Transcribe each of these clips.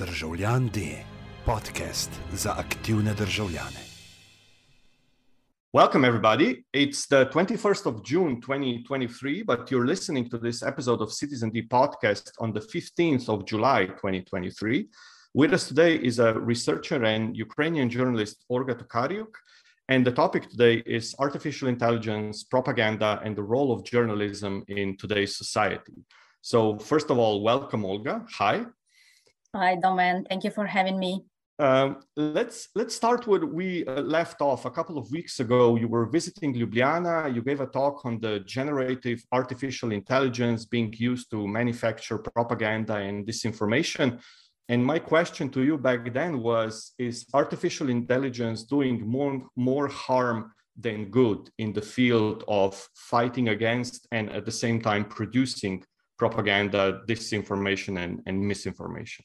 Državljan D, podcast za aktivne državljane. Welcome, everybody. It's the 21st of June, 2023, but you're listening to this episode of Citizen D podcast on the 15th of July, 2023. With us today is a researcher and Ukrainian journalist, Olga Tokariuk. And the topic today is artificial intelligence, propaganda, and the role of journalism in today's society. So, first of all, welcome, Olga. Hi. Hi, Domen. Thank you for having me. Um, let's let's start where we uh, left off a couple of weeks ago. You were visiting Ljubljana. You gave a talk on the generative artificial intelligence being used to manufacture propaganda and disinformation. And my question to you back then was: Is artificial intelligence doing more more harm than good in the field of fighting against and at the same time producing propaganda, disinformation, and, and misinformation?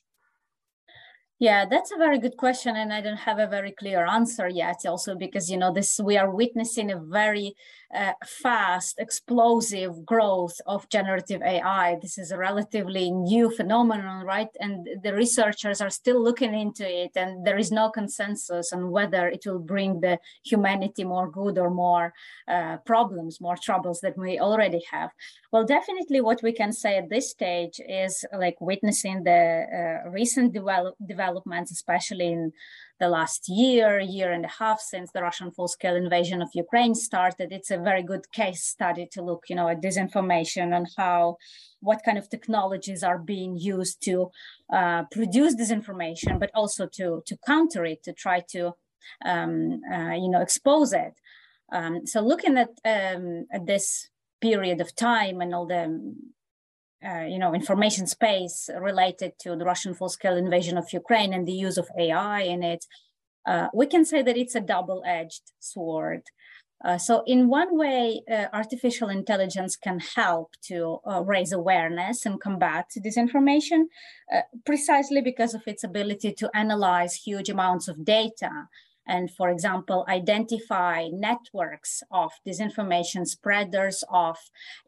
Yeah, that's a very good question, and I don't have a very clear answer yet. Also, because you know this, we are witnessing a very uh, fast, explosive growth of generative AI. This is a relatively new phenomenon, right? And the researchers are still looking into it, and there is no consensus on whether it will bring the humanity more good or more uh, problems, more troubles that we already have. Well, definitely, what we can say at this stage is like witnessing the uh, recent develop- developments, especially in the last year, year and a half since the Russian full-scale invasion of Ukraine started. It's a very good case study to look, you know, at disinformation and how, what kind of technologies are being used to uh, produce disinformation, but also to to counter it, to try to, um, uh, you know, expose it. Um, so looking at um, at this period of time and all the uh, you know, information space related to the Russian full-scale invasion of Ukraine and the use of AI in it, uh, we can say that it's a double-edged sword. Uh, so, in one way, uh, artificial intelligence can help to uh, raise awareness and combat disinformation, precisely because of its ability to analyze huge amounts of data and for example identify networks of disinformation spreaders of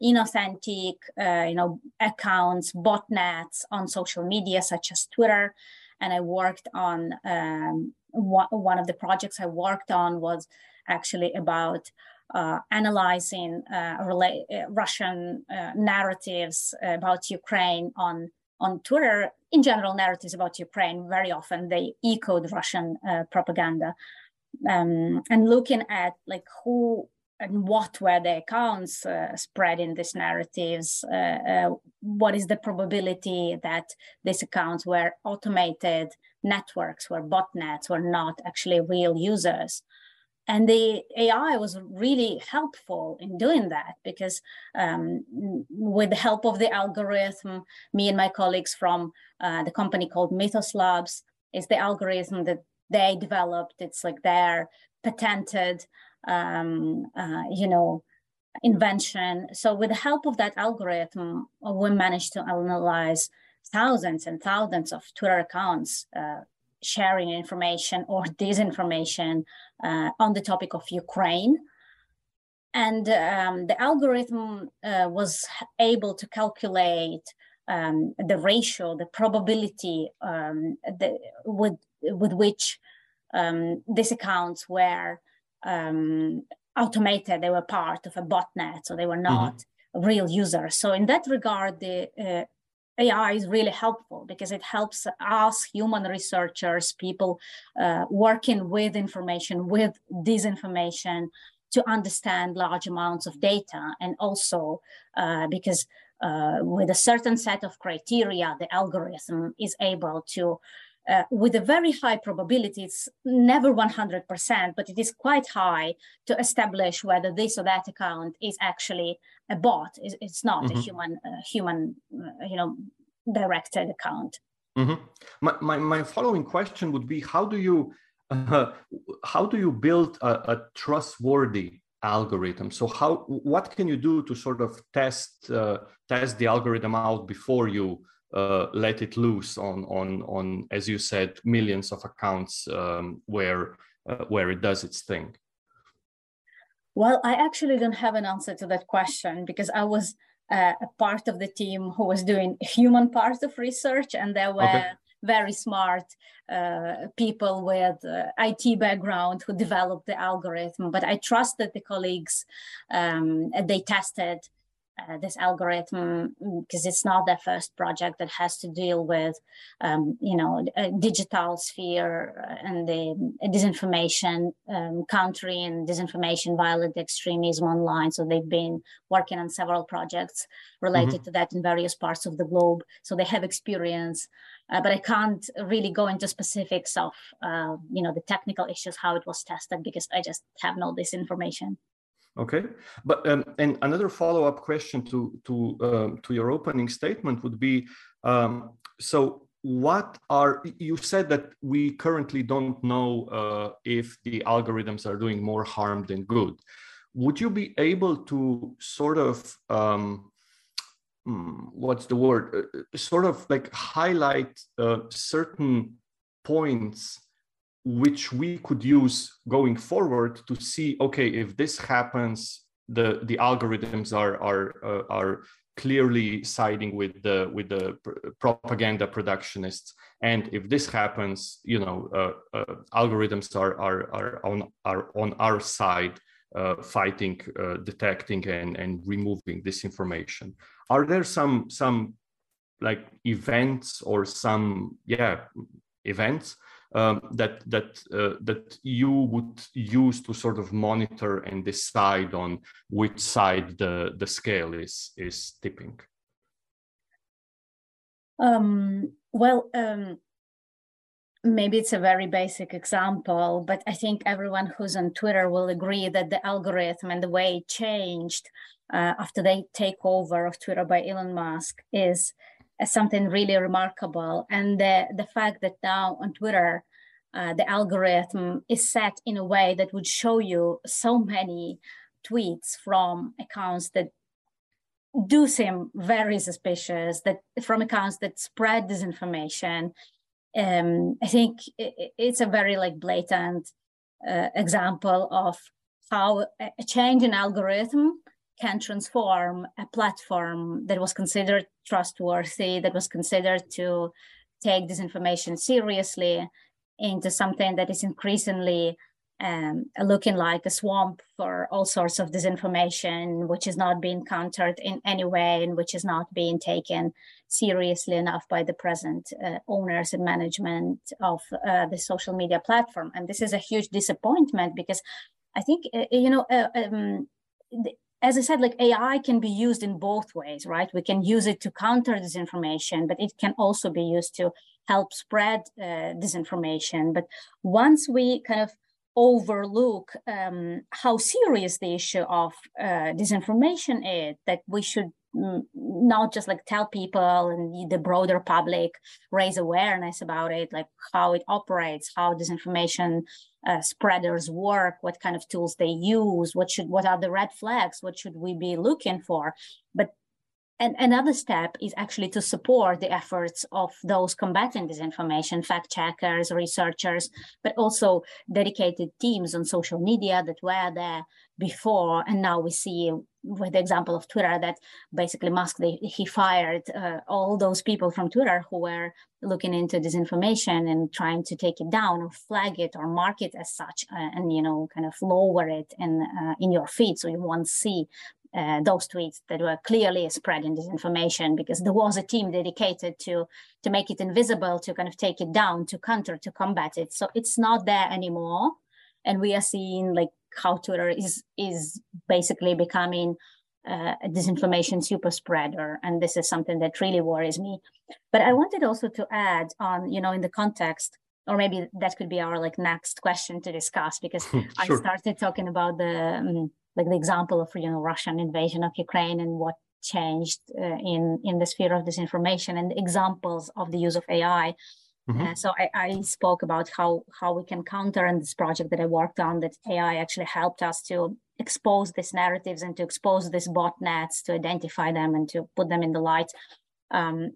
inauthentic uh, you know accounts botnets on social media such as twitter. And i worked on um, one of the projects i worked on was actually about uh, analyzing uh, rela- uh, Russian uh, narratives about Ukraine on on Twitter, in general, narratives about Ukraine, very often they echoed Russian propaganda. Um, and looking at like who and what were the accounts uh, spreading these narratives, uh, uh what is the probability that these accounts were automated networks, were botnets, were not actually real users and the AI was really helpful in doing that because um, with the help of the algorithm, me and my colleagues from uh, the company called Mythos Labs, is the algorithm that they developed. It's like their patented, um, uh, you know, invention. So with the help of that algorithm, we managed to analyze thousands and thousands of Twitter accounts uh, sharing information or disinformation uh, on the topic of Ukraine. And um, the algorithm uh, was able to calculate um, the ratio, the probability um, the, with, with which um, these accounts were um, automated, they were part of a botnet, so they were not mm-hmm. real users. So, in that regard, the uh, AI is really helpful because it helps us human researchers, people uh, working with information, with disinformation, to understand large amounts of data. And also uh, because uh, with a certain set of criteria, the algorithm is able to uh, with a very high probability, it's never 100%, but it is quite high to establish whether this or that account is actually a bot. It's, it's not mm-hmm. a human, uh, human, uh, you know, directed account. Mm-hmm. My, my, my, following question would be: How do you uh, how do you build a, a, trustworthy algorithm? So how what can you do to sort of test uh, test the algorithm out before you uh, let it loose on on on as you said millions of accounts um, where uh, where it does its thing well i actually don't have an answer to that question because i was uh, a part of the team who was doing human part of research and there were okay. very smart uh, people with uh, IT background who developed the algorithm. But I trusted the colleagues. Um, they tested uh, this algorithm because it's not the first project that has to deal with um, you know digital sphere and the disinformation um, country and disinformation violent extremism online so they've been working on several projects related mm-hmm. to that in various parts of the globe so they have experience uh, but I can't really go into specifics of, uh, you know, the technical issues, how it was tested, because I just have no this information. Okay, but um, and another follow-up question to to um, to your opening statement would be, um, so what are you said that we currently don't know uh, if the algorithms are doing more harm than good. Would you be able to sort of um, hmm, what's the word? Uh, uh, sort of like highlight uh, certain points which we could use going forward to see okay if this happens the the algorithms are are uh, are clearly siding with the with the propaganda productionists. And if this happens you know uh, uh, algorithms are are are on are on our side uh, fighting uh, detecting and and removing disinformation are there some some like events or some yeah events um, that that uh, that you would use to sort of monitor and decide on which side the the scale is is tipping? Um, well, um, maybe it's a very basic example, but I think everyone who's on Twitter will agree that the algorithm and the way it changed uh, after they take over of Twitter by Elon Musk is as something really remarkable. And the, the fact that now on Twitter, uh, the algorithm is set in a way that would show you so many tweets from accounts that do seem very suspicious, that from accounts that spread disinformation. Um, I think it, it's a very like blatant uh, example of how a change in algorithm can transform a platform that was considered trustworthy, that was considered to take disinformation seriously, into something that is increasingly um, looking like a swamp for all sorts of disinformation, which is not being countered in any way and which is not being taken seriously enough by the present uh, owners and management of uh, the social media platform. And this is a huge disappointment because I think, uh, you know, uh, um, as I said, like AI can be used in both ways, right? We can use it to counter disinformation, but it can also be used to help spread uh, disinformation. But once we kind of overlook um, how serious the issue of uh, disinformation is, that we should not just like tell people and the broader public raise awareness about it like how it operates how disinformation uh, spreaders work what kind of tools they use what should what are the red flags what should we be looking for but and another step is actually to support the efforts of those combating disinformation, fact checkers, researchers, but also dedicated teams on social media that were there before. And now we see with the example of Twitter that basically Musk, they, he fired uh, all those people from Twitter who were looking into disinformation and trying to take it down or flag it or mark it as such uh, and, you know, kind of lower it in, uh, in your feed so you won't see uh, those tweets that were clearly spreading disinformation because there was a team dedicated to to make it invisible to kind of take it down to counter to combat it. So it's not there anymore. And we are seeing like how twitter is is basically becoming uh, a disinformation super spreader and this is something that really worries me but i wanted also to add on you know in the context or maybe that could be our like next question to discuss because sure. i started talking about the um, like the example of you know Russian invasion of Ukraine and what changed uh, in in the sphere of disinformation and examples of the use of AI. Mm-hmm. Uh, so I, I, spoke about how how we can counter in this project that I worked on that AI actually helped us to expose these narratives and to expose these botnets to identify them and to put them in the light. Um,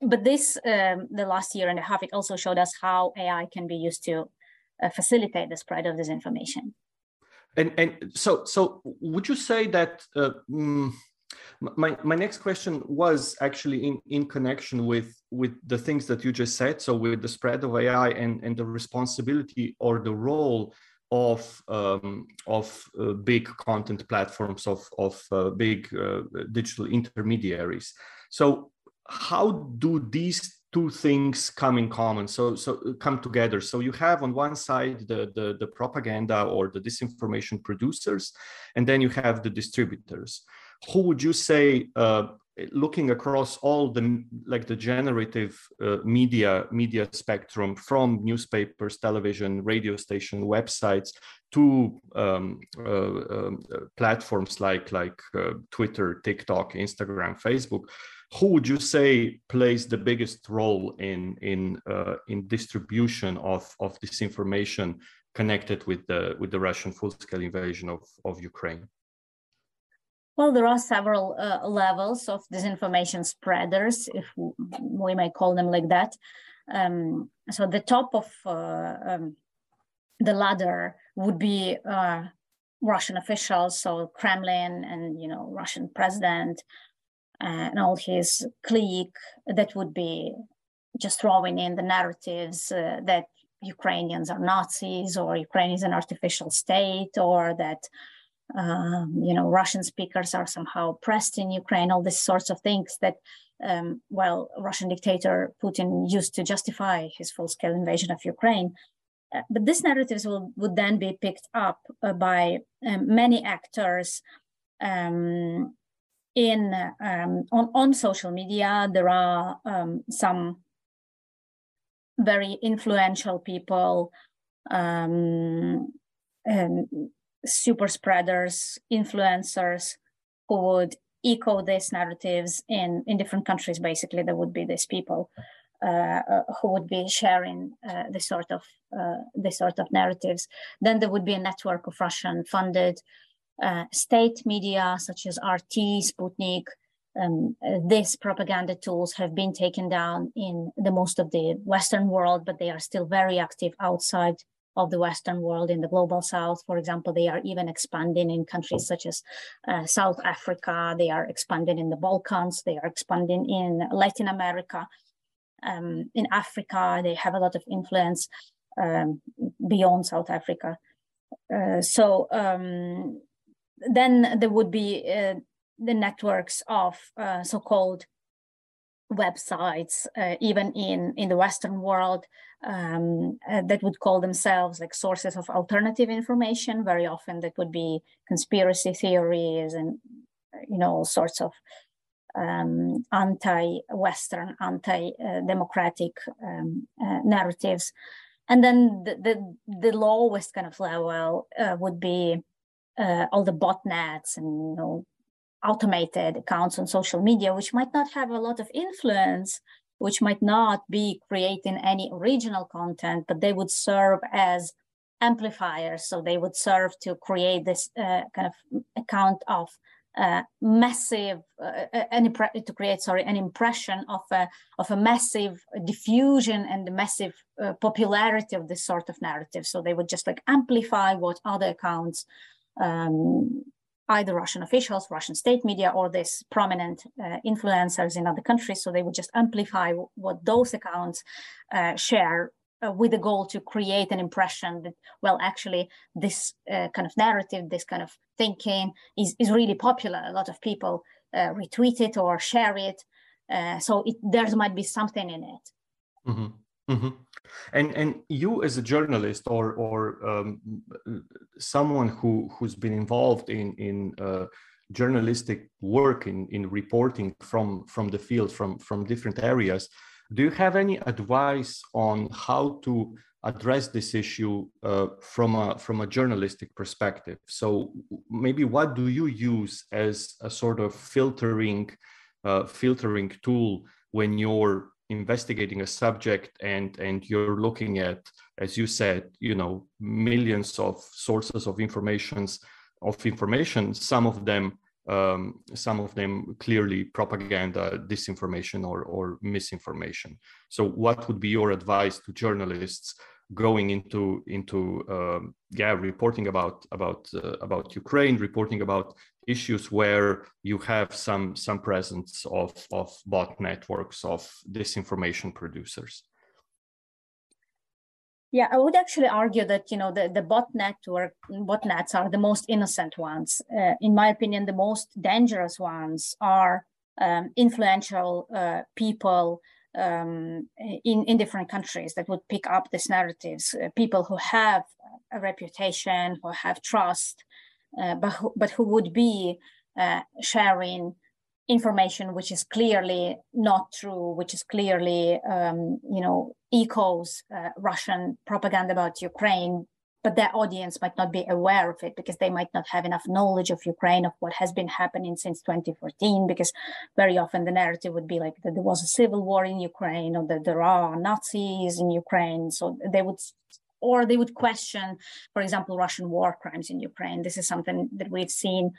but this um, the last year and a half it also showed us how AI can be used to uh, facilitate the spread of disinformation and and so so would you say that uh, mm, My, my next question was actually in, in connection with, with the things that you just said. So with the spread of AI and, and the responsibility or the role of um, of uh, big content platforms of of uh, big uh, digital intermediaries. So how do these two things come in common so so uh, come together so you have on one side the, the the propaganda or the disinformation producers and then you have the distributors who would you say uh, looking across all the like the generative uh, media media spectrum from newspapers television radio station websites to um, uh, um, uh, platforms like like uh, twitter tiktok instagram facebook who would you say plays the biggest role in in uh, in distribution of of this information connected with the with the Russian full-scale invasion of of Ukraine? Well, there are several uh, levels of disinformation spreaders, if we may call them like that. Um, so the top of uh, um, the ladder would be uh, Russian officials, so Kremlin and you know Russian president, and all his clique that would be just throwing in the narratives uh, that Ukrainians are Nazis or Ukraine is an artificial state or that um, you know Russian speakers are somehow oppressed in Ukraine. All these sorts of things that um, well Russian dictator Putin used to justify his full-scale invasion of Ukraine. Uh, but these narratives will, would then be picked up uh, by um, many actors um, in um, on, on social media there are um, some very influential people um, super spreaders influencers who would echo these narratives in in different countries basically there would be these people uh, uh, who would be sharing uh, this sort of uh, this sort of narratives. Then there would be a network of russian funded uh, state media such as RT, Sputnik, um, these propaganda tools have been taken down in the most of the Western world, but they are still very active outside of the Western world in the global South. For example, they are even expanding in countries such as uh, South Africa. They are expanding in the Balkans. They are expanding in Latin America. Um, in Africa, they have a lot of influence um, beyond South Africa. Uh, so um, then there would be uh, the networks of uh, so-called websites, uh, even in, in the Western world, um, uh, that would call themselves like sources of alternative information. Very often that would be conspiracy theories and, you know, all sorts of um, anti-Western, anti-democratic um, uh, narratives. And then the, the, the lowest kind of level uh, would be uh, all the botnets and you know automated accounts on social media, which might not have a lot of influence, which might not be creating any original content, but they would serve as amplifiers. So they would serve to create this uh, kind of account of uh, massive uh, uh an to create sorry an impression of a of a massive diffusion and the massive uh, popularity of this sort of narrative so they would just like amplify what other accounts um, either Russian officials, Russian state media, or these prominent uh, influencers in other countries. So they would just amplify what those accounts uh, share uh, with the goal to create an impression that, well, actually, this uh, kind of narrative, this kind of thinking is, is really popular. A lot of people uh, retweet it or share it. So it, there might be something in it. Mm-hmm. Mm-hmm. And and you as a journalist or or um, someone who who's been involved in in uh, journalistic work in in reporting from from the field from from different areas, do you have any advice on how to address this issue uh, from a from a journalistic perspective? So maybe what do you use as a sort of filtering uh, filtering tool when you're investigating a subject and and you're looking at as you said you know millions of sources of informations of information some of them um, some of them clearly propaganda disinformation or or misinformation. So what would be your advice to journalists going into into um, yeah reporting about about uh, about Ukraine, reporting about issues where you have some some presence of of bot networks of disinformation producers. Yeah, I would actually argue that you know the, the bot network botnets are the most innocent ones. Uh, in my opinion, the most dangerous ones are um, influential uh, people um, in, in different countries that would pick up these narratives, uh, people who have a reputation, who have trust, uh, but, who, but who would be uh, sharing information which is clearly not true, which is clearly, um, you know, echoes uh, Russian propaganda about Ukraine but their audience might not be aware of it because they might not have enough knowledge of Ukraine, of what has been happening since 2014. Because very often the narrative would be like that there was a civil war in Ukraine or that there are Nazis in Ukraine. So they would, or they would question, for example, Russian war crimes in Ukraine. This is something that we've seen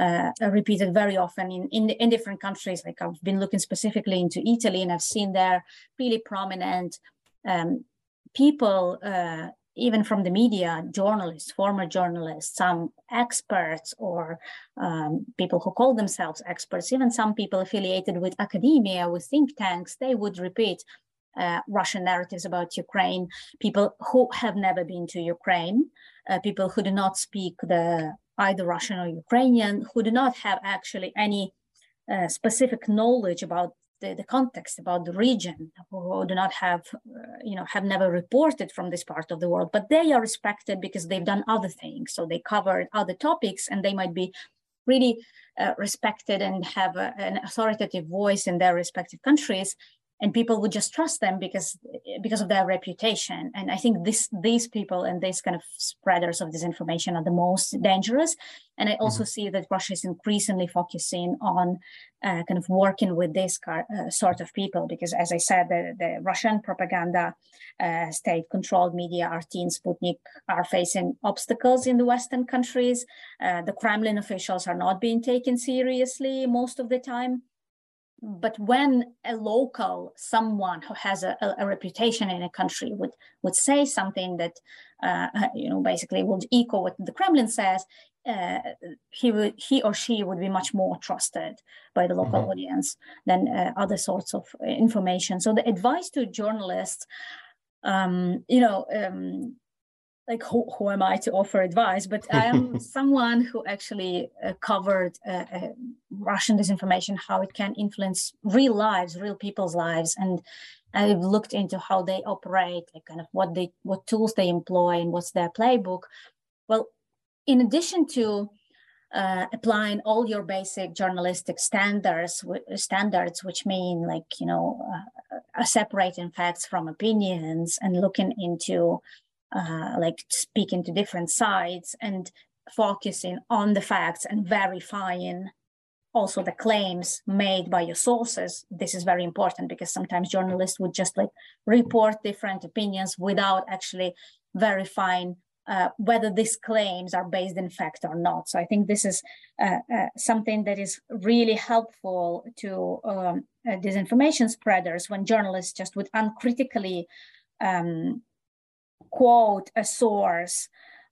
uh, repeated very often in, in, in different countries. Like I've been looking specifically into Italy, and I've seen there really prominent um, people uh, even from the media, journalists, former journalists, some experts or um, people who call themselves experts, even some people affiliated with academia, with think tanks, they would repeat uh, Russian narratives about Ukraine, people who have never been to Ukraine, uh, people who do not speak the either Russian or Ukrainian, who do not have actually any uh, specific knowledge about the, the context about the region who do not have uh, you know have never reported from this part of the world but they are respected because they've done other things. So they cover other topics and they might be really uh, respected and have a, an authoritative voice in their respective countries and people would just trust them because because of their reputation. And i think this these people and these kind of spreaders of disinformation are the most dangerous. And i also mm-hmm. see that russia is increasingly focusing on uh, kind of working with this car, uh, sort of people because as i said the, the russian propaganda uh, state controlled media rt and sputnik are facing obstacles in the western countries. Uh, the kremlin officials are not being taken seriously most of the time but when a local someone who has a, a, reputation in a country would would say something that uh, you know basically would echo what the Kremlin says, uh, he would he or she would be much more trusted by the local mm-hmm. audience than uh, other sorts of information. So the advice to journalists, um, you know. Um, like who, who am I to offer advice? But I am someone who actually uh, covered uh, uh, Russian disinformation, how it can influence real lives, real people's lives, and I've looked into how they operate, like kind of what they what tools they employ and what's their playbook. Well, in addition to uh, applying all your basic journalistic standards standards which mean like you know uh, separating facts from opinions and looking into uh, like speaking to different sides and focusing on the facts and verifying also the claims made by your sources. This is very important because sometimes journalists would just like report different opinions without actually verifying uh, whether these claims are based in fact or not. So i think this is uh, uh, something that is really helpful to um, uh, disinformation spreaders when journalists just would uncritically um, quote a source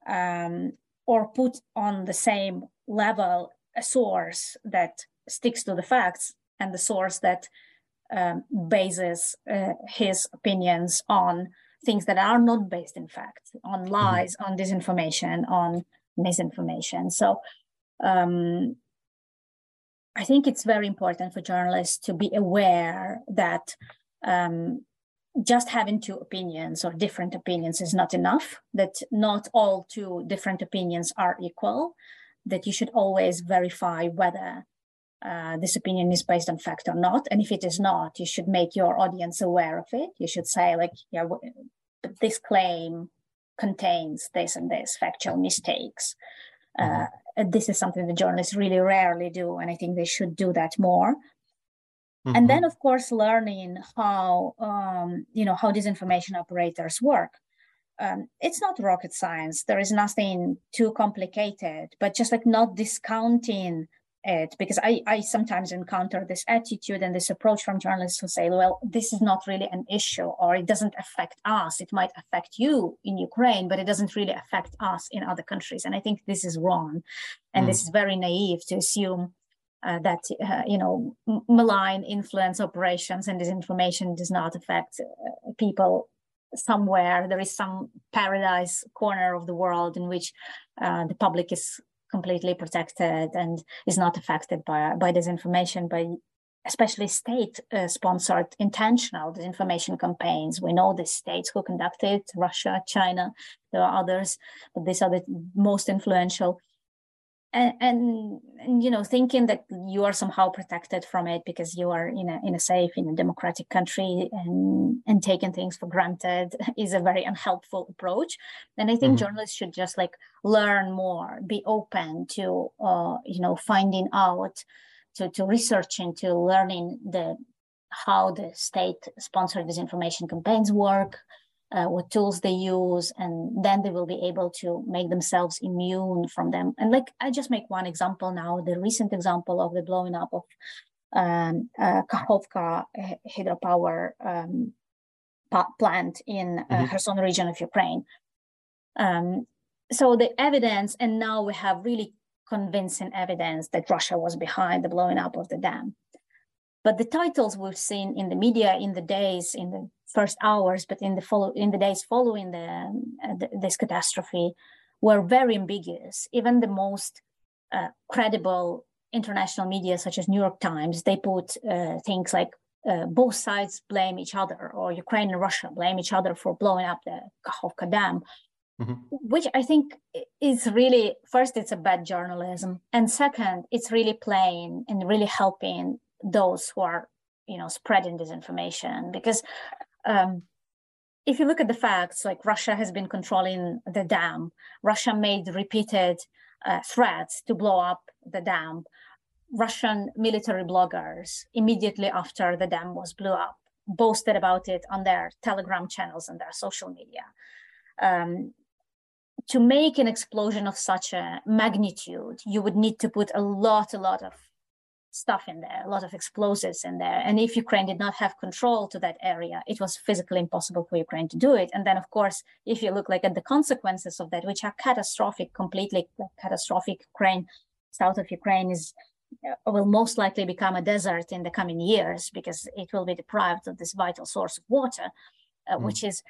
um, or put on the same level a source that sticks to the facts and the source that um, bases uh, his opinions on things that are not based in fact, on mm-hmm. lies, mm-hmm. on disinformation, on misinformation. So um, I think it's very important for journalists to be aware that um, just having two opinions or different opinions is not enough, that not all two different opinions are equal, that you should always verify whether uh, this opinion is based on fact or not. And if it is not, you should make your audience aware of it. You should say, like, yeah, this claim contains this and this factual mistakes. Uh, mm-hmm. this is something that journalists really rarely do, and I think they should do that more. Mm-hmm. And then, of course, learning how um, you know how disinformation operators work. Um, it's not rocket science. There is nothing too complicated, but just like not discounting it because I, I sometimes encounter this attitude and this approach from journalists who say, well, this is not really an issue or it doesn't affect us. It might affect you in Ukraine, but it doesn't really affect us in other countries. And I think this is wrong. And mm. this is very naive to assume uh, that, uh, you know, malign influence operations and disinformation does not affect uh, people somewhere. There is some paradise corner of the world in which uh, the public is completely protected and is not affected by, by disinformation, by especially state sponsored intentional disinformation campaigns. We know the states who conducted Russia, China, there are others, but these are the most influential and, and, and you know thinking that you are somehow protected from it because you are in a in a safe in a democratic country and and taking things for granted is a very unhelpful approach and i think mm-hmm. journalists should just like learn more be open to uh, you know finding out to to researching to learning the how the state sponsored disinformation campaigns work uh, what tools they use, and then they will be able to make themselves immune from them. And like I just make one example now, the recent example of the blowing up of um, uh, Kakhovka hydropower um, plant in uh, mm-hmm. Kherson region of Ukraine. Um, so the evidence, and now we have really convincing evidence that Russia was behind the blowing up of the dam. But the titles we've seen in the media in the days, in the first hours, but in the follow in the days following the, uh, the this catastrophe, were very ambiguous. Even the most uh, credible international media, such as New York Times, they put uh, things like uh, both sides blame each other, or Ukraine and Russia blame each other for blowing up the Kakhovka Dam, mm-hmm. which I think is really first, it's a bad journalism, and second, it's really playing and really helping those who are you know spreading disinformation because um, if you look at the facts like russia has been controlling the dam. Russia made repeated uh, threats to blow up the dam. Russian military bloggers immediately after the dam was blew up boasted about it on their telegram channels and their social media. Um, to make an explosion of such a magnitude you would need to put a lot a lot of stuff in there, a lot of explosives in there. And if Ukraine did not have control to that area, it was physically impossible for Ukraine to do it. And then, of course, if you look like at the consequences of that, which are catastrophic, completely catastrophic, Ukraine, south of Ukraine is uh, will most likely become a desert in the coming years because it will be deprived of this vital source of water, uh, mm. which is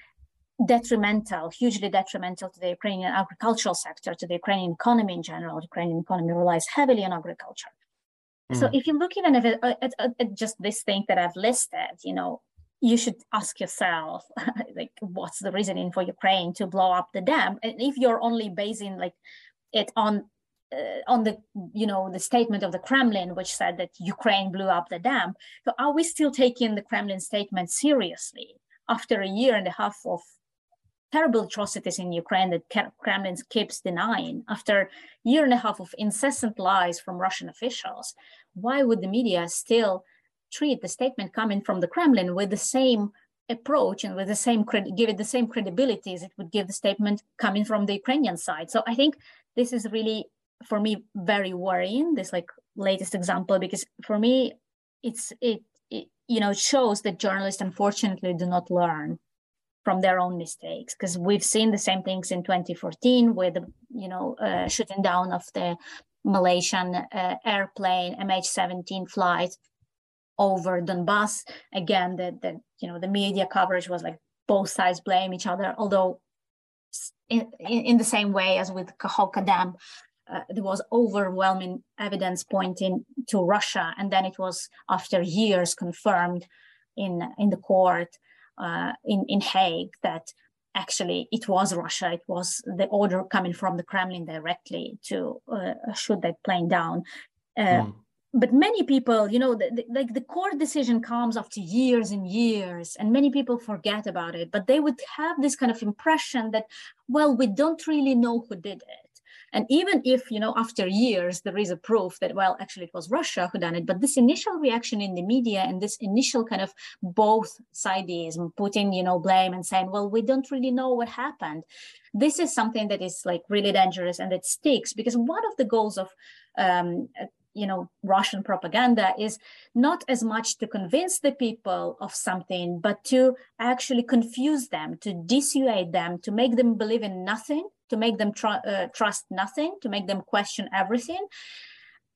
detrimental, hugely detrimental to the Ukrainian agricultural sector, to the Ukrainian economy in general. The Ukrainian economy relies heavily on agriculture. So mm. if you look even at, at, at, just this thing that I've listed, you know, you should ask yourself, like, what's the reasoning for Ukraine to blow up the dam? And if you're only basing like it on uh, on the you know the statement of the Kremlin, which said that Ukraine blew up the dam, so are we still taking the Kremlin statement seriously after a year and a half of terrible atrocities in Ukraine that Kremlin keeps denying after a year and a half of incessant lies from Russian officials, why would the media still treat the statement coming from the Kremlin with the same approach and with the same give it the same credibility as it would give the statement coming from the Ukrainian side? So I think this is really for me very worrying. This like latest example because for me it's it, it you know shows that journalists unfortunately do not learn from their own mistakes because we've seen the same things in 2014 with the you know uh, shooting down of the Malaysian uh, airplane MH17 flight over Donbass. Again, the, the you know the media coverage was like both sides blame each other, although in, in the same way as with Kakhovka Dam, uh, there was overwhelming evidence pointing to Russia, and then it was after years confirmed in in the court uh, in, in Hague that actually it was Russia, it was the order coming from the Kremlin directly to uh, shoot that plane down. Uh, mm. But many people, you know, the, the, like the court decision comes after years and years, and many people forget about it. But they would have this kind of impression that, well, we don't really know who did it and even if, you know, after years, there is a proof that, well, actually it was Russia who done it, but this initial reaction in the media and this initial kind of both sideism, putting, you know, blame and saying, well, we don't really know what happened. This is something that is like really dangerous and it sticks because one of the goals of um, you know russian propaganda is not as much to convince the people of something but to actually confuse them to dissuade them to make them believe in nothing to make them tr- uh, trust nothing to make them question everything.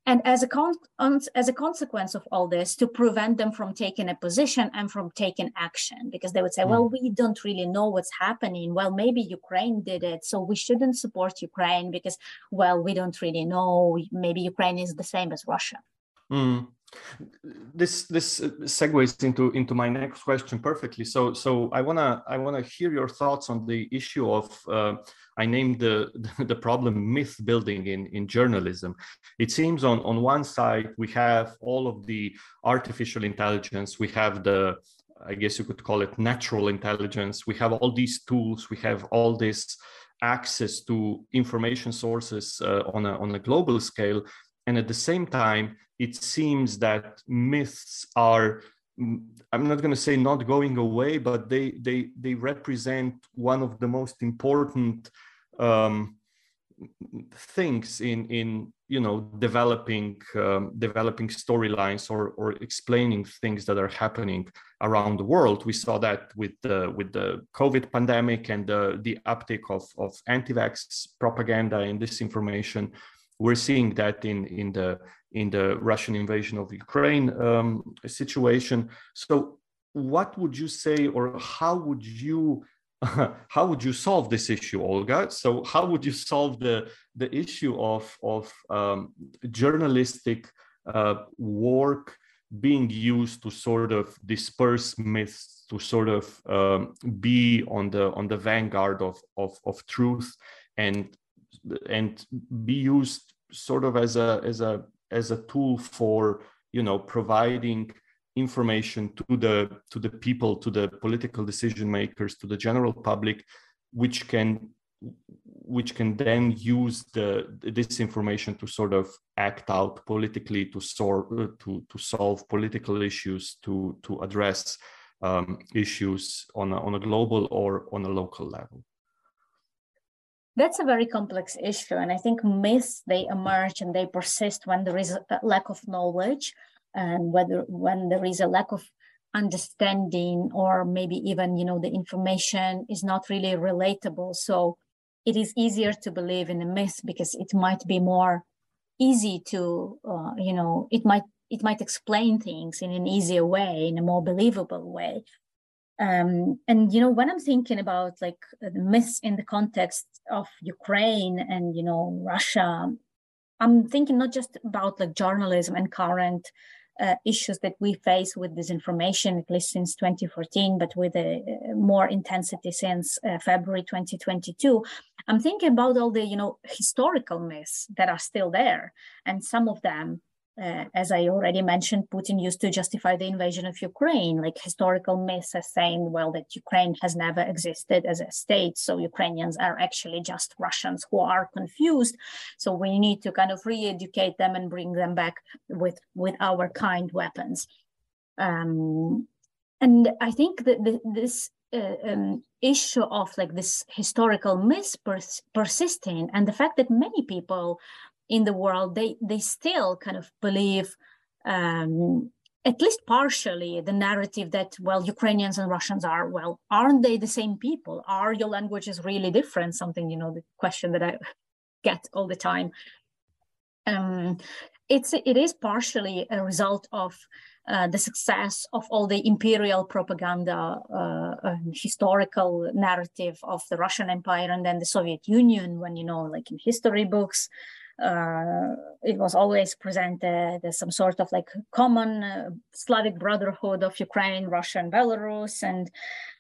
And as a, con- as a consequence of all this to prevent them from taking a position and from taking action. Because they would say mm. well we don't really know what's happening. Well maybe ukraine did it so we shouldn't support ukraine because well we don't really know. Maybe ukraine is the same as russia. Mm. this this segues into into my next question perfectly. So so i want to i want to hear your thoughts on the issue of uh, I named the, the problem myth building in, in journalism. It seems on, on one side, we have all of the artificial intelligence, we have the, I guess you could call it natural intelligence, we have all these tools, we have all this access to information sources uh, on, a, on a global scale. And at the same time, it seems that myths are I'm not going to say not going away, but they they they represent one of the most important um, things in in you know developing um, developing storylines or or explaining things that are happening around the world. We saw that with the with the COVID pandemic and the the uptake of of anti-vax propaganda and disinformation. We're seeing that in in the in the Russian invasion of Ukraine um, situation. So, what would you say, or how would you how would you solve this issue, Olga? So, how would you solve the the issue of of um, journalistic uh, work being used to sort of disperse myths, to sort of um, be on the on the vanguard of, of of truth, and and be used sort of as a as a as a tool for you know providing information to the to the people to the political decision makers to the general public which can which can then use the this information to sort of act out politically to sort to to solve political issues to to address um, issues on a, on a global or on a local level that's a very complex issue and i think myths they emerge and they persist when there is a lack of knowledge and whether when there is a lack of understanding or maybe even you know the information is not really relatable. So it is easier to believe in a myth because it might be more easy to uh, you know it might it might explain things in an easier way in a more believable way um, and you know when i'm thinking about like the myths in the context of ukraine and you know russia i'm thinking not just about like journalism and current uh, issues that we face with disinformation, at least since 2014, but with a, a more intensity since uh, February 2022. I'm thinking about all the, you know, historical myths that are still there, and some of them uh, as I already mentioned, Putin used to justify the invasion of Ukraine, like historical myths as saying, well, that Ukraine has never existed as a state. So Ukrainians are actually just Russians who are confused. So we need to kind of re educate them and bring them back with, with our kind weapons. Um, and I think that the, this uh, um, issue of like this historical myth pers- persisting and the fact that many people in the world, they they still kind of believe, um, at least partially, the narrative that well, Ukrainians and Russians are well, aren't they the same people? Are your languages really different? Something you know, the question that I get all the time. Um, it's it is partially a result of uh, the success of all the imperial propaganda, uh, uh, historical narrative of the Russian Empire and then the Soviet Union, when you know, like in history books, uh, it was always presented as some sort of like common uh, Slavic brotherhood of Ukraine, Russia, and Belarus, and,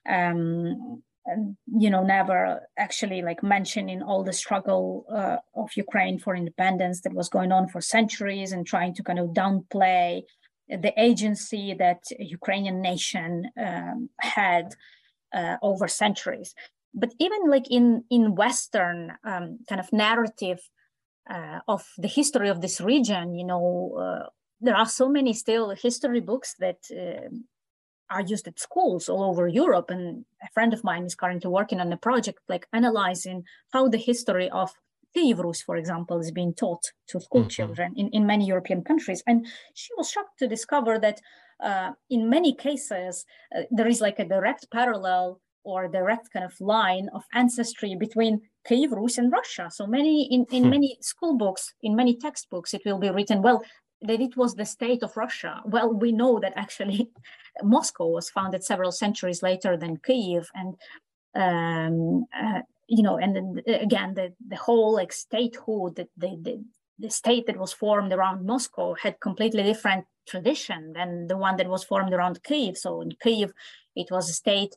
um, and you know never actually like mentioning all the struggle uh, of Ukraine for independence that was going on for centuries, and trying to kind of downplay the agency that Ukrainian nation um, had uh, over centuries. But even like in in Western um, kind of narrative uh, of the history of this region, you know, uh, there are so many still history books that uh, are used at schools all over Europe. And a friend of mine is currently working on a project like analyzing how the history of Kiev Rus, for example, is being taught to school mm-hmm. children in, in many European countries. And she was shocked to discover that uh, in many cases, uh, there is like a direct parallel or direct kind of line of ancestry between Kiev Rus and Russia. So many in, in hmm. many school books, in many textbooks, it will be written, well, that it was the state of Russia. Well, we know that actually Moscow was founded several centuries later than Kiev, and um, uh, you know, and then again, the the whole like statehood, the, the the state that was formed around Moscow had completely different tradition than the one that was formed around Kiev. So in Kiev, it was a state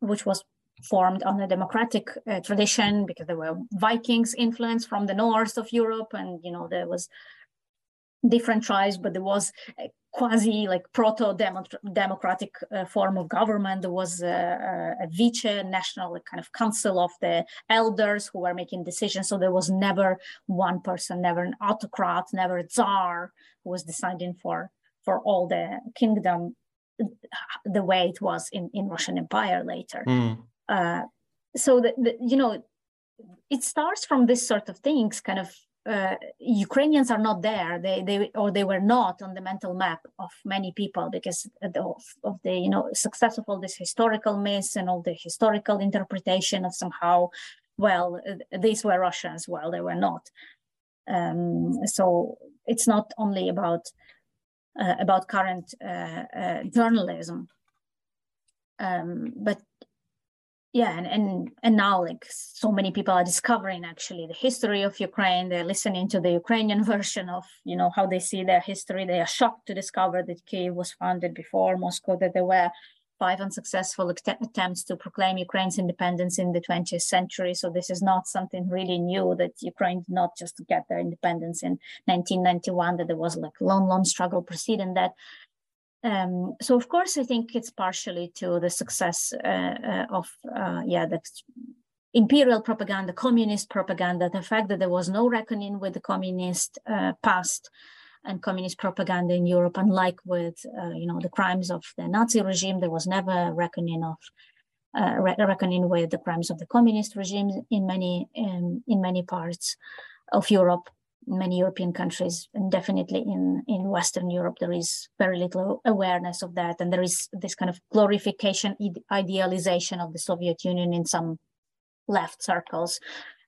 which was formed on a democratic uh, tradition because there were Vikings influence from the north of Europe, and you know there was different tribes, but there was a quasi like proto democratic uh, form of government. There was a, a, vice national kind of council of the elders who were making decisions. So there was never one person, never an autocrat, never a czar who was deciding for for all the kingdom the way it was in in Russian Empire later. Mm. Uh, so the, the, you know it starts from this sort of things kind of uh, Ukrainians are not there. They they or they were not on the mental map of many people because of, of the you know success of all this historical myths and all the historical interpretation of somehow, well, these were Russians. Well, they were not. Um, so it's not only about uh, about current uh, uh journalism, um, but yeah and, and and now like so many people are discovering actually the history of ukraine. They're listening to the ukrainian version of you know how they see their history. They are shocked to discover that kiev was founded before moscow that there were five unsuccessful attempts to proclaim ukraine's independence in the 20th century. So this is not something really new that ukraine did not just get their independence in 1991 that there was like long long struggle preceding that. Um, so of course, I think it's partially to the success uh, uh, of uh, yeah the imperial propaganda, communist propaganda, the fact that there was no reckoning with the communist uh, past and communist propaganda in Europe, unlike with uh, you know the crimes of the Nazi regime, there was never reckoning of uh, reckoning with the crimes of the communist regime in many um, in many parts of Europe many European countries, and definitely in, in Western Europe, there is very little awareness of that. And there is this kind of glorification, idealization of the Soviet Union in some left circles.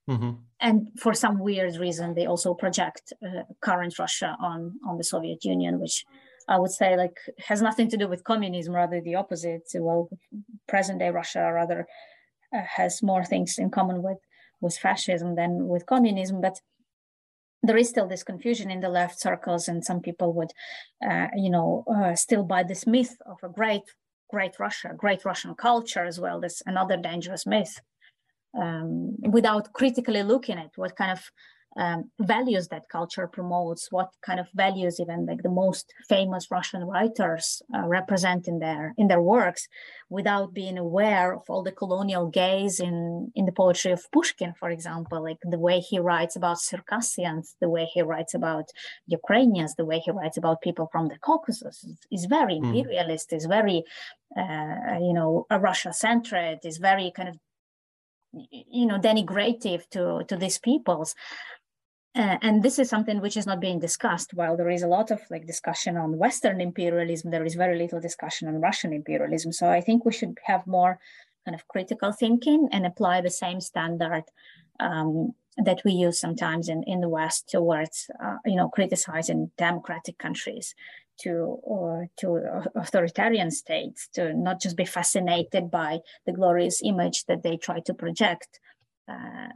Mm-hmm. And for some weird reason, they also project uh, current Russia on, on the Soviet Union, which I would say like has nothing to do with communism, rather the opposite. Well, present day Russia rather uh, has more things in common with, with fascism than with communism. But there is still this confusion in the left circles, and some people would, uh, you know, uh, still buy this myth of a great, great Russia, great Russian culture as well. This another dangerous myth, um, without critically looking at what kind of um, values that culture promotes, what kind of values even like the most famous Russian writers uh, represent in their in their works, without being aware of all the colonial gaze in in the poetry of Pushkin, for example, like the way he writes about Circassians, the way he writes about Ukrainians, the way he writes about people from the Caucasus is very mm. imperialist, is very uh, you know a Russia centered, is very kind of you know denigrative to to these peoples uh, and this is something which is not being discussed. While there is a lot of like discussion on Western imperialism, there is very little discussion on Russian imperialism. So I think we should have more kind of critical thinking and apply the same standard um, that we use sometimes in, in the West towards, uh, you know, criticizing democratic countries to or to authoritarian states to not just be fascinated by the glorious image that they try to project. Uh,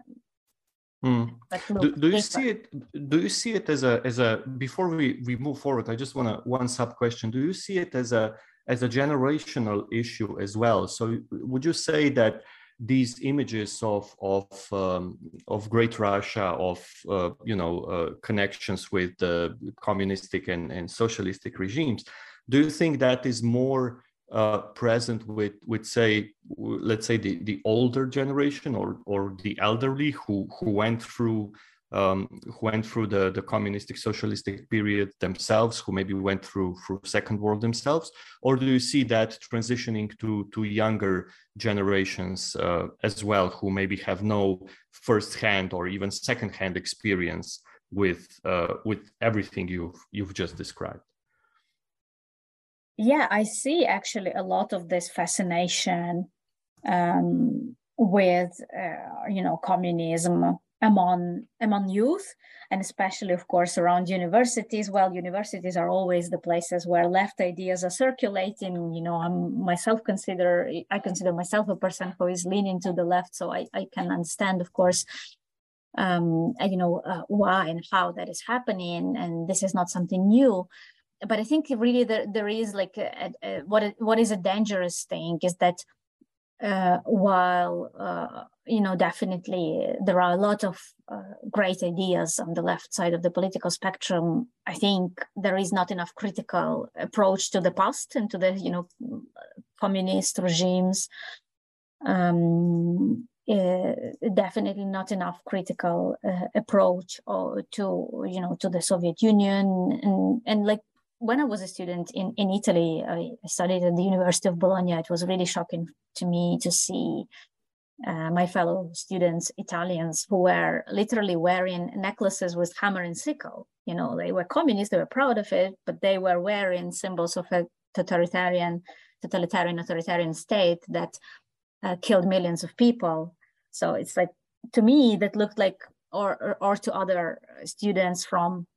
Mm. Do, do, you see it? Do you see it as a as a before we we move forward? I just want to one sub question. Do you see it as a as a generational issue as well? So would you say that these images of of um, of Great Russia, of uh, you know uh, connections with the communistic and, and socialistic regimes, do you think that is more uh, present with with say let's say the, the older generation or or the elderly who who went through um, who went through the, the communistic socialistic period themselves, who maybe went through through Second World themselves, or do you see that transitioning to to younger generations uh, as well, who maybe have no first-hand or even second-hand experience with uh, with everything you've you've just described? Yeah, I see actually a lot of this fascination um, with uh, you know communism among among youth and especially of course around universities. Well universities are always the places where left ideas are circulating. You know i'm myself consider i consider myself a person who is leaning to the left so i, I can understand of course um, you know uh, why and how that is happening and this is not something new. But i think really there, there is like a, a, what what is a dangerous thing is that uh, while uh, you know definitely there are a lot of uh, great ideas on the left side of the political spectrum. I think there is not enough critical approach to the past and to the you know communist regimes. Um, uh, definitely not enough critical uh, approach or to you know to the soviet union. And and like when I was a student in, in Italy, I studied at the University of Bologna. It was really shocking to me to see uh, my fellow students, Italians, who were literally wearing necklaces with hammer and sickle. You know, they were communists, they were proud of it, but they were wearing symbols of a totalitarian, totalitarian, authoritarian state that uh, killed millions of people. So it's like, to me, that looked like, or, or, or to other students from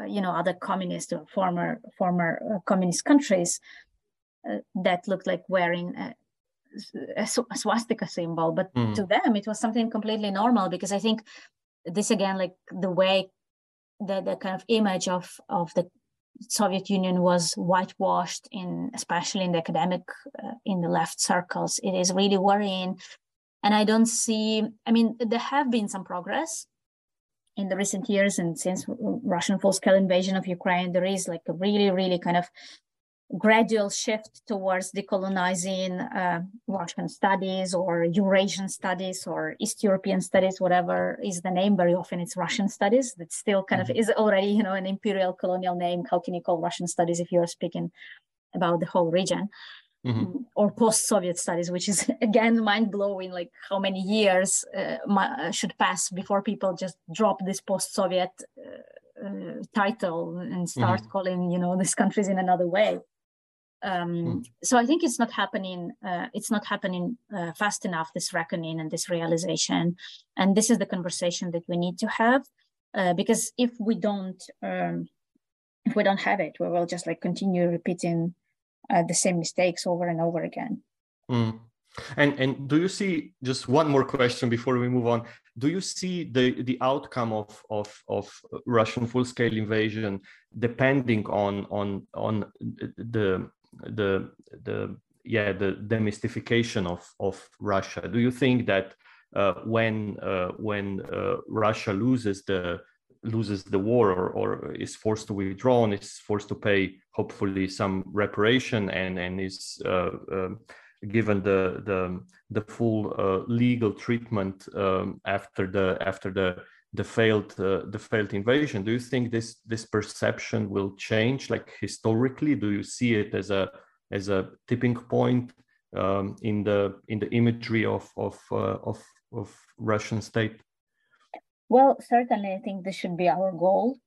uh, you know other communist or former former uh, communist countries uh, that looked like wearing a, swastika symbol but mm. to them it was something completely normal because i think this again like the way the, the kind of image of of the soviet union was whitewashed in especially in the academic uh, in the left circles it is really worrying and i don't see i mean there have been some progress in the recent years and since Russian full-scale invasion of Ukraine, there is like a really, really kind of gradual shift towards decolonizing uh, Russian studies or Eurasian studies or East European studies, whatever is the name. Very often it's Russian studies. That still kind mm-hmm. of is already, you know, an imperial colonial name. How can you call Russian studies if you're speaking about the whole region? mm-hmm. Mm, or post-Soviet studies, which is again mind-blowing. Like how many years uh, uh, should pass before people just drop this post-Soviet uh, uh, title and start mm-hmm. calling you know these countries in another way. Um, mm. So I think it's not happening. Uh, it's not happening uh, fast enough. This reckoning and this realization, and this is the conversation that we need to have. because if we don't, um, if we don't have it, we will just like continue repeating uh, the same mistakes over and over again. Mm. And and do you see just one more question before we move on? Do you see the the outcome of of of Russian full scale invasion depending on on on the the the yeah the demystification of of Russia? Do you think that uh, when uh, when uh, Russia loses the loses the war or, or is forced to withdraw and is forced to pay hopefully some reparation and and is uh, uh, given the the the full uh, legal treatment um, after the after the the failed uh, the failed invasion. Do you think this this perception will change like historically? Do you see it as a as a tipping point um, in the in the imagery of of uh, of of russian state? Well, certainly, I think this should be our goal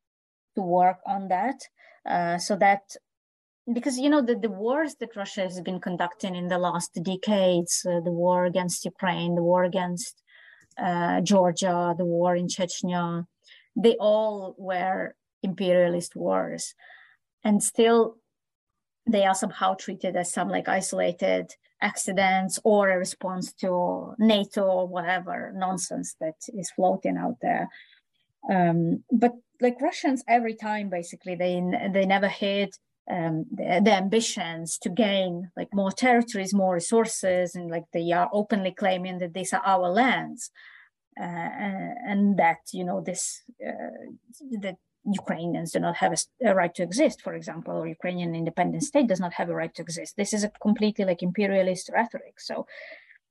to work on that, uh, so that because you know the, the wars that Russia has been conducting in the last decades, uh, the war against Ukraine, the war against uh, Georgia, the war in Chechnya, they all were imperialist wars, and still they are somehow treated as some like isolated accidents or a response to NATO or whatever nonsense that is floating out there. Um, but like Russians, every time basically they they never had um, the, the, ambitions to gain like more territories, more resources, and like they are openly claiming that these are our lands, uh, and that you know this uh, that Ukrainians do not have a, a, right to exist, for example, or Ukrainian independent state does not have a right to exist. This is a completely like imperialist rhetoric. So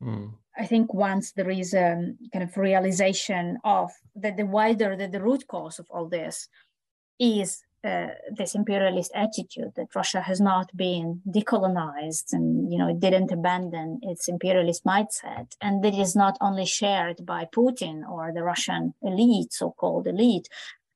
Mm. I think once there is a kind of realization of that the wider that the root cause of all this is uh, this imperialist attitude that Russia has not been decolonized and you know it didn't abandon its imperialist mindset, and that is not only shared by Putin or the Russian elite, so-called elite,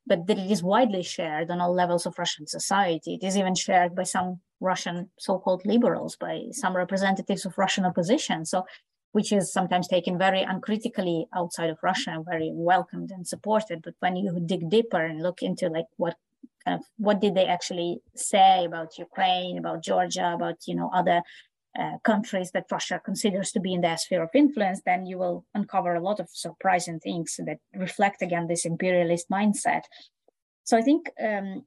but that it is widely shared on all levels of Russian society. It is even shared by some Russian so-called liberals, by some representatives of Russian opposition. So, which is sometimes taken very uncritically outside of Russia, and very welcomed and supported. But when you dig deeper and look into like what kind of what did they actually say about Ukraine, about Georgia, about you know other uh, countries that Russia considers to be in their sphere of influence, then you will uncover a lot of surprising things that reflect again this imperialist mindset. So I think um,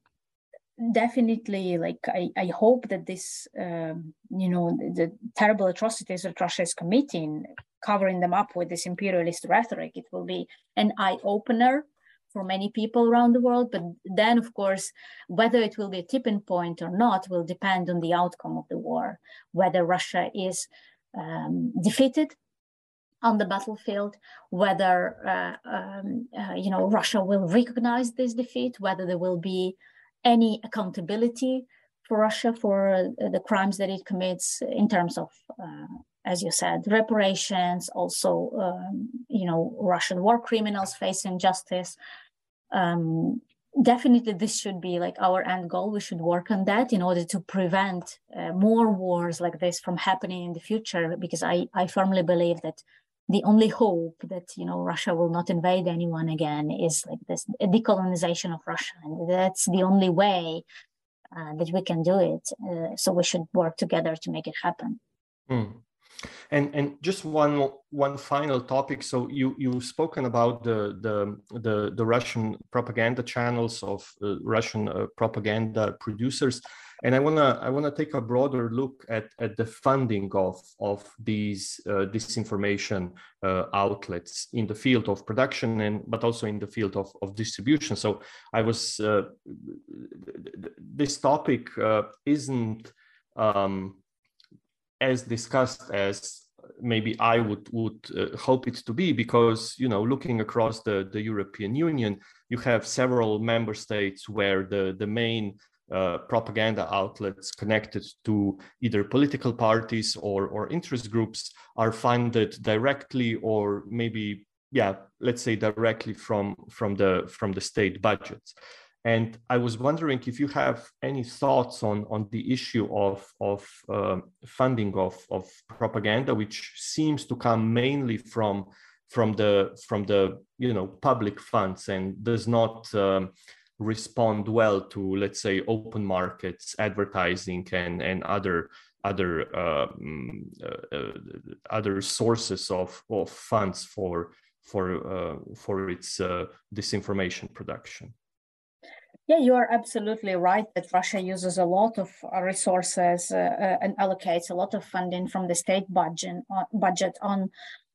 definitely, like I, I hope that this, um, you know, the, the, terrible atrocities that Russia is committing, covering them up with this imperialist rhetoric, it will be an eye opener for many people around the world. But then, of course, whether it will be a tipping point or not will depend on the outcome of the war, whether Russia is um, defeated on the battlefield, whether uh, um, uh, you know Russia will recognize this defeat, whether there will be any accountability for Russia for uh, the crimes that it commits in terms of uh, as you said, reparations, also, um, you know, Russian war criminals facing justice. Um, definitely, this should be like our end goal. We should work on that in order to prevent uh, more wars like this from happening in the future. Because I, I firmly believe that the only hope that you know Russia will not invade anyone again is like this decolonization of Russia, and that's the only way uh, that we can do it. Uh, so we should work together to make it happen. Mm. And and just one one final topic. So you you've spoken about the the the, the Russian propaganda channels of uh, Russian uh, propaganda producers, and I wanna I wanna take a broader look at at the funding of of these uh, disinformation uh, outlets in the field of production and but also in the field of of distribution. So I was uh, this topic uh, isn't. Um, as discussed as maybe I would would uh, hope it to be because you know looking across the the European Union you have several member states where the the main uh, propaganda outlets connected to either political parties or or interest groups are funded directly or maybe yeah let's say directly from from the from the state budgets and I was wondering if you have any thoughts on, on the issue of, of uh, funding of, of propaganda, which seems to come mainly from, from, the, from the you know, public funds and does not um, respond well to, let's say, open markets, advertising, and, and other other uh, uh, other sources of, of funds for for uh, for its uh, disinformation production. Yeah, you are absolutely right that Russia uses a lot of uh, resources uh, uh, and allocates a lot of funding from the state budget uh, budget on,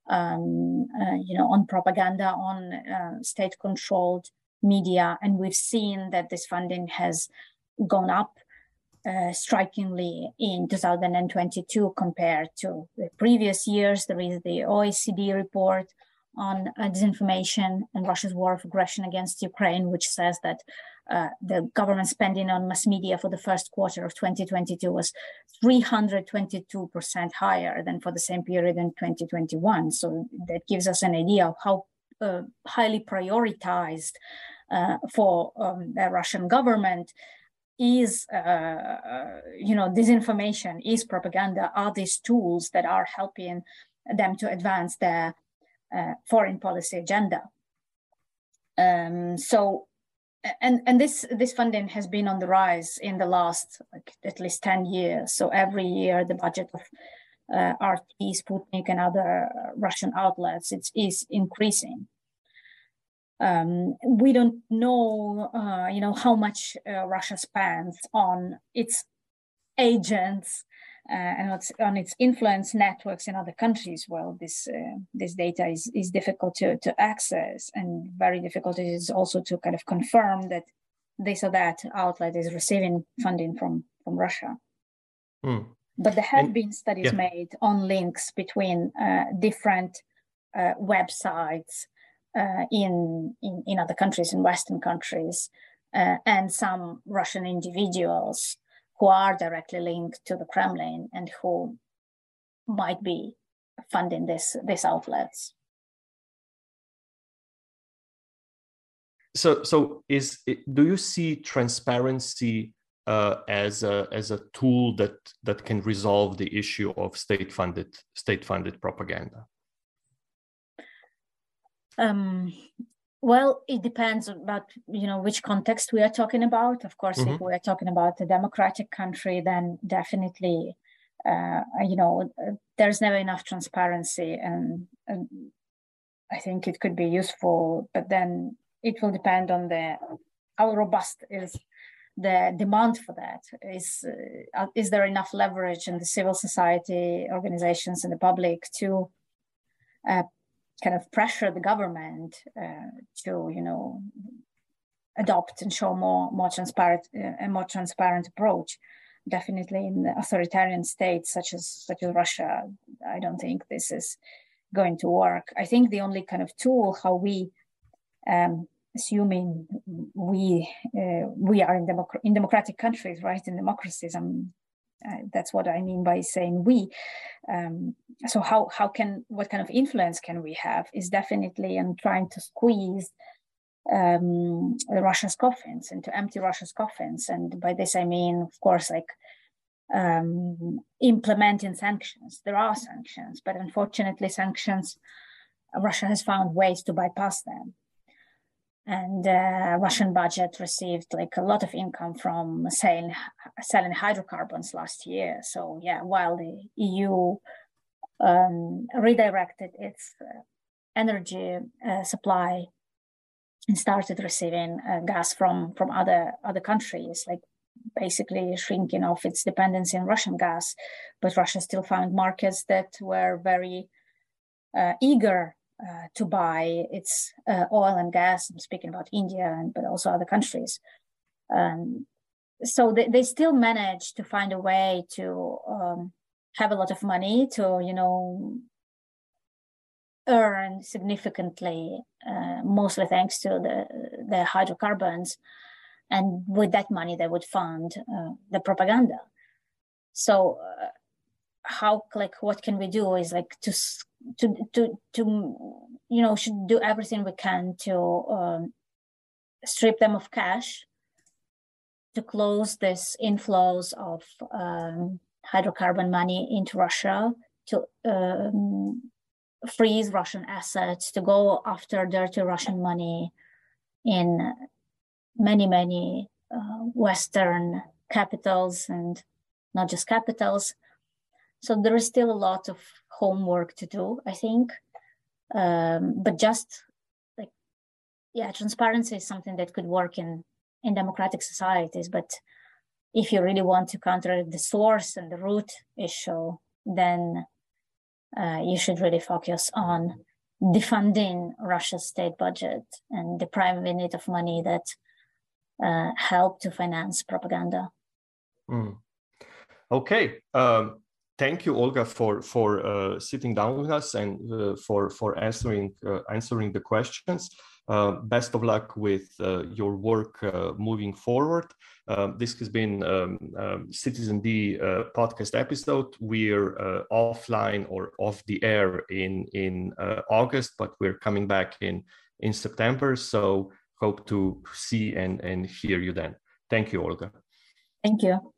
um, uh, you know, on propaganda, on uh, state-controlled media, and we've seen that this funding has gone up strikingly in 2022 compared to the previous years. There is the OECD report on disinformation and Russia's war of aggression against Ukraine, which says that uh, the government spending on mass media for the first quarter of 2022 was 322% higher than for the same period in 2021. So that gives us an idea of how uh, highly prioritized uh, for um, the Russian government is, uh, uh, you know, disinformation, is propaganda, are these tools that are helping them to advance their foreign policy agenda. Um, so and and this this funding has been on the rise in the last like at least 10 years so every year the budget of uh, RT, Sputnik, and other Russian outlets it's, is increasing. Um, we don't know, uh, you know, how much uh, Russia spends on its agents and on its influence networks in other countries, well, this uh, this data is, is difficult to, to access and very difficult it is also to kind of confirm that this or that outlet is receiving funding from from Russia. Mm. But there have and, been studies yeah. made on links between uh, different uh, websites uh, in, in, in other countries, in Western countries, uh, and some Russian individuals who are directly linked to the Kremlin and who might be funding this these outlets. So, so is do you see transparency uh, as a as a tool that that can resolve the issue of state funded state funded propaganda? Um, well, it depends about you know which context we are talking about. Of course, mm-hmm. if we are talking about a democratic country, then definitely, uh, you know, there's never enough transparency, and, and I think it could be useful. But then it will depend on the how robust is the demand for that. Is uh, is there enough leverage in the civil society organizations and the public to uh, kind of pressure the government uh, to you know adopt and show more more transparent uh, a more transparent approach. Definitely in authoritarian states such as such as russia i don't think this is going to work. I think the only kind of tool how we um, assuming we uh, we are in, democ- in democratic countries right in democracies i'm that's what I mean by saying we. Um, so how how can what kind of influence can we have is definitely in trying to squeeze um, Russia's coffins and to empty Russia's coffins. And by this I mean, of course, like um, implementing sanctions. There are sanctions, but unfortunately, sanctions Russia has found ways to bypass them and uh, Russian budget received like a lot of income from selling selling hydrocarbons last year. So yeah, while the EU um, redirected its uh, energy uh, supply and started receiving uh, gas from from other other countries, like basically shrinking off its dependency on Russian gas, but Russia still found markets that were very uh, eager uh, to buy its uh, oil and gas. I'm speaking about India, and, but also other countries. Um, so they, they still manage to find a way to um, have a lot of money to, you know, earn significantly, uh, mostly thanks to the, the hydrocarbons. And with that money, they would fund uh, the propaganda. So, uh, how, like, what can we do is like to to to to you know should do everything we can to um, strip them of cash to close this inflows of um, hydrocarbon money into Russia to um, freeze Russian assets to go after dirty Russian money in many many uh, Western capitals and not just capitals. So there is still a lot of homework to do, I think. Um, but just like, yeah, transparency is something that could work in in democratic societies. But if you really want to counter the source and the root issue, then uh, you should really focus on defunding Russia's state budget and depriving it of money that uh, help to finance propaganda. Mm. Okay. Um, thank you, Olga, for for uh, sitting down with us and uh, for for answering uh, answering the questions. Uh, best of luck with uh, your work uh, moving forward. this has been um, um, Citizen D podcast episode. We're offline or off the air in in August, but we're coming back in in September. So hope to see and and hear you then. Thank you, Olga. Thank you.